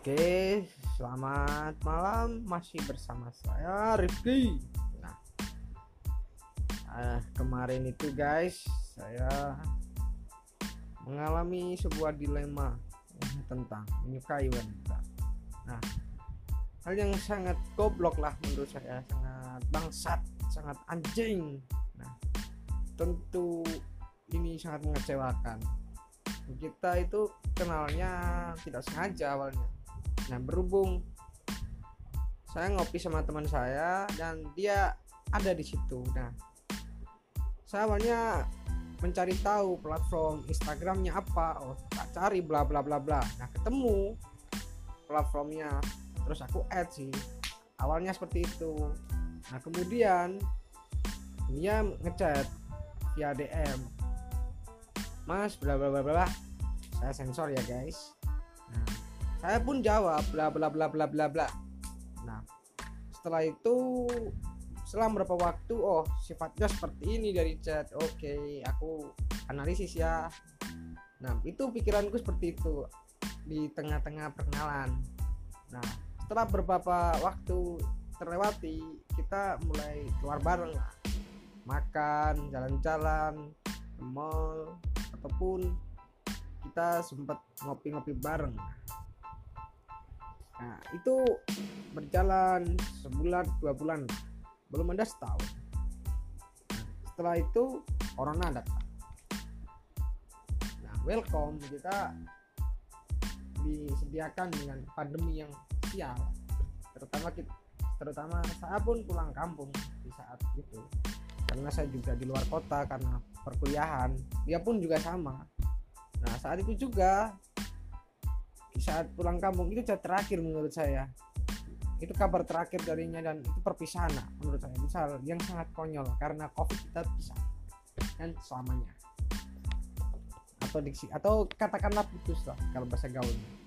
Oke, selamat malam. Masih bersama saya Rifki. Nah, eh, kemarin itu guys, saya mengalami sebuah dilema tentang menyukai wanita. Nah, hal yang sangat goblok lah menurut saya, sangat bangsat, sangat anjing. Nah, tentu ini sangat mengecewakan. Kita itu kenalnya tidak sengaja awalnya nah berhubung saya ngopi sama teman saya dan dia ada di situ. Nah saya awalnya mencari tahu platform Instagramnya apa oh tak cari bla bla bla bla. Nah ketemu platformnya terus aku add sih. Awalnya seperti itu. Nah kemudian dia ngechat via DM mas bla bla bla bla. Saya sensor ya guys saya pun jawab bla bla bla bla bla bla. Nah setelah itu selang berapa waktu oh sifatnya seperti ini dari chat. Oke okay, aku analisis ya. Nah itu pikiranku seperti itu di tengah-tengah perkenalan. Nah setelah beberapa waktu terlewati kita mulai keluar bareng lah. Makan jalan-jalan mall ataupun kita sempat ngopi-ngopi bareng Nah, itu berjalan sebulan dua bulan belum ada setahun. Setelah itu corona datang. Nah, welcome kita disediakan dengan pandemi yang sial. Terutama kita, terutama saya pun pulang kampung di saat itu karena saya juga di luar kota karena perkuliahan. Dia pun juga sama. Nah, saat itu juga saat pulang kampung itu cerita terakhir menurut saya. Itu kabar terakhir darinya dan itu perpisahan nah, menurut saya. Misal yang sangat konyol karena covid kita pisah dan selamanya. Atau diksi atau katakanlah putus lah kalau bahasa gaulnya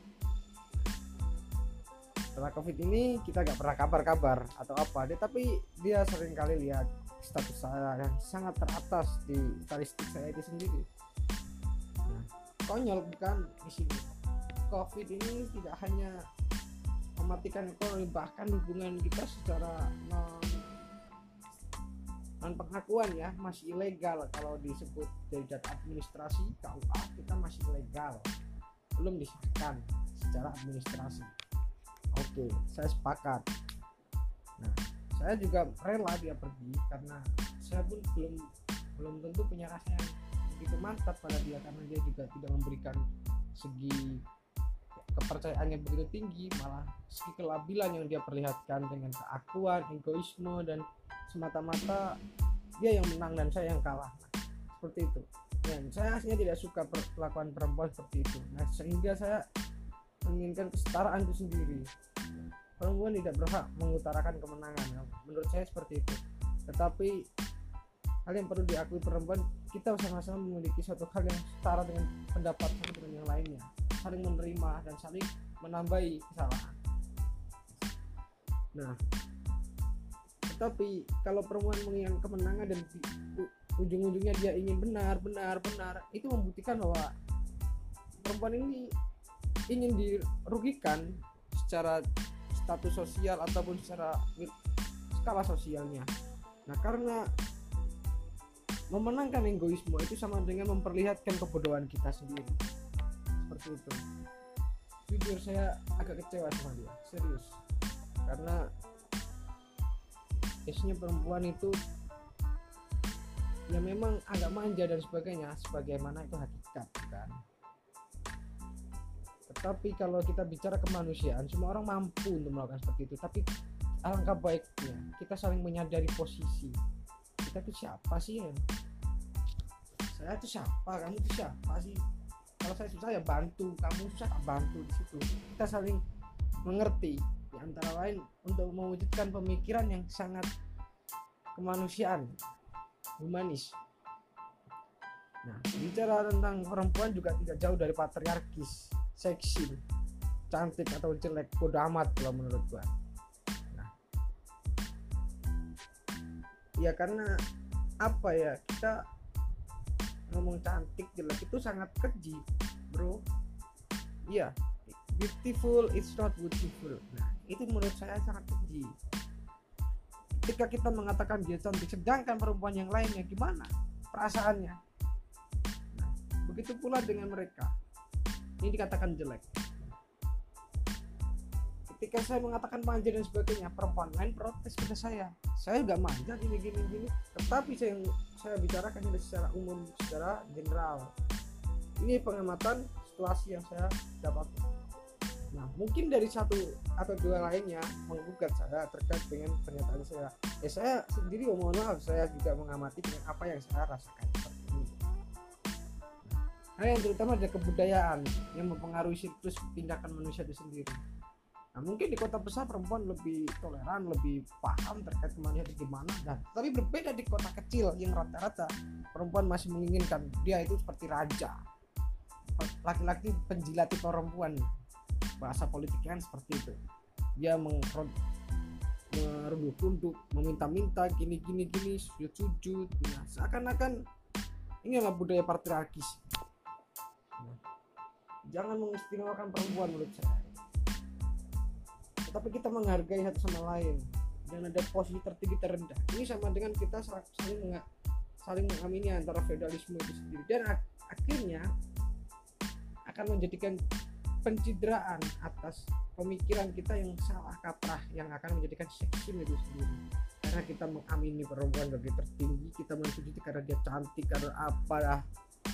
setelah covid ini kita gak pernah kabar-kabar atau apa dia tapi dia sering kali lihat status saya yang sangat teratas di statistik saya itu sendiri. Nah, konyol bukan di sini covid ini tidak hanya mematikan ekonomi bahkan hubungan kita secara non non pengakuan ya masih ilegal. Kalau disebut data administrasi KUA kita masih ilegal. Belum disahkan secara administrasi. Oke saya sepakat. Nah saya juga rela dia pergi karena saya pun belum belum tentu punya rasa yang begitu mantap pada dia karena dia juga tidak memberikan segi kepercayaannya begitu tinggi malah segi kelabilan yang dia perlihatkan dengan keakuan egoisme dan semata-mata dia yang menang dan saya yang kalah. Seperti itu. Dan saya aslinya tidak suka perlakuan perempuan seperti itu. Nah sehingga saya menginginkan kesetaraan itu sendiri. Perempuan tidak berhak mengutarakan kemenangan. Menurut saya seperti itu. Tetapi hal yang perlu diakui perempuan kita sama-sama memiliki suatu hal yang setara dengan pendapat satu dengan yang lainnya saling menerima dan saling menambahi kesalahan. Nah tetapi kalau perempuan menginginkan kemenangan dan ujung-ujungnya dia ingin benar benar benar itu membuktikan bahwa perempuan ini ingin dirugikan secara status sosial ataupun secara skala sosialnya. Nah karena memenangkan egoisme itu sama dengan memperlihatkan kebodohan kita sendiri seperti itu. Jujur saya agak kecewa sama dia serius. Karena biasanya perempuan itu ya memang agak manja dan sebagainya sebagaimana itu hakikat kan? Tetapi kalau kita bicara kemanusiaan semua orang mampu untuk melakukan seperti itu. Tapi alangkah baiknya kita saling menyadari posisi. Kita itu siapa sih ya saya itu siapa? Kamu itu siapa sih kalau saya susah ya bantu kamu susah tak bantu di situ. Kita saling mengerti di antara lain untuk mewujudkan pemikiran yang sangat kemanusiaan humanis. Nah bicara tentang perempuan juga tidak jauh dari patriarkis seksi cantik atau jelek bodo amat kalau menurut gua. Nah. Ya karena apa ya kita ngomong cantik jelek itu sangat keji bro. Iya. Beautiful it's not beautiful. Nah itu menurut saya sangat keji. Ketika kita mengatakan dia cantik sedangkan perempuan yang lainnya gimana perasaannya? Nah, begitu pula dengan mereka. Ini dikatakan jelek. Ketika saya mengatakan manja dan sebagainya perempuan lain protes pada saya. Saya nggak manja gini gini gini. Tetapi saya saya bicarakan ini secara umum secara general ini pengamatan situasi yang saya dapat nah mungkin dari satu atau dua lainnya menggugat saya terkait dengan pernyataan saya ya saya sendiri oh, mohon maaf saya juga mengamati dengan apa yang saya rasakan seperti ini nah, yang terutama ada kebudayaan yang mempengaruhi siklus tindakan manusia itu sendiri Nah, mungkin di kota besar perempuan lebih toleran, lebih paham terkait kemanusiaan itu gimana. Dan tapi berbeda di kota kecil yang rata-rata perempuan masih menginginkan dia itu seperti raja. Laki-laki penjilati perempuan. Bahasa politiknya kan seperti itu. Dia merunduk runduk meminta-minta gini gini gini sujud-sujud. Nah, seakan-akan ini adalah budaya patriarkis. Jangan mengistimewakan perempuan menurut saya tapi kita menghargai satu sama lain dan ada posisi tertinggi terendah ini sama dengan kita saling saling mengamini antara feudalisme itu sendiri dan ak akhirnya akan menjadikan pencitraan atas pemikiran kita yang salah kaprah yang akan menjadikan seksim itu sendiri. Karena kita mengamini perempuan sebagai tertinggi kita mensujuti karena dia cantik karena apa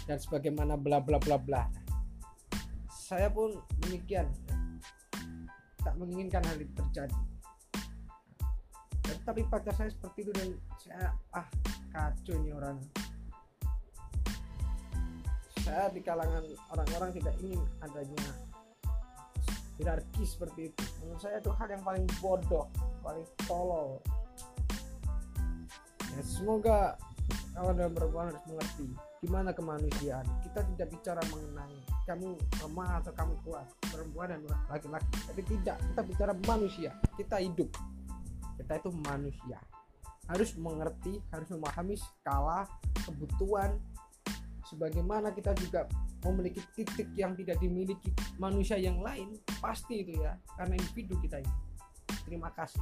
dan sebagaimana bla bla bla bla. Saya pun demikian. Tak menginginkan hal itu terjadi. Tapi pacar saya seperti itu dan saya ah kacau ini orang saya di kalangan orang-orang tidak ingin adanya hierarki seperti itu. Menurut saya itu hal yang paling bodoh paling tolol. Ya semoga kawan dan perempuan harus mengerti gimana kemanusiaan. Kita tidak bicara mengenai kamu lemah atau kamu kuat perempuan dan laki-laki. Tapi tidak kita bicara manusia. Kita hidup. Kita itu manusia. Harus mengerti harus memahami skala kebutuhan sebagaimana kita juga memiliki titik yang tidak dimiliki manusia yang lain pasti itu ya karena individu kita ini. Terima kasih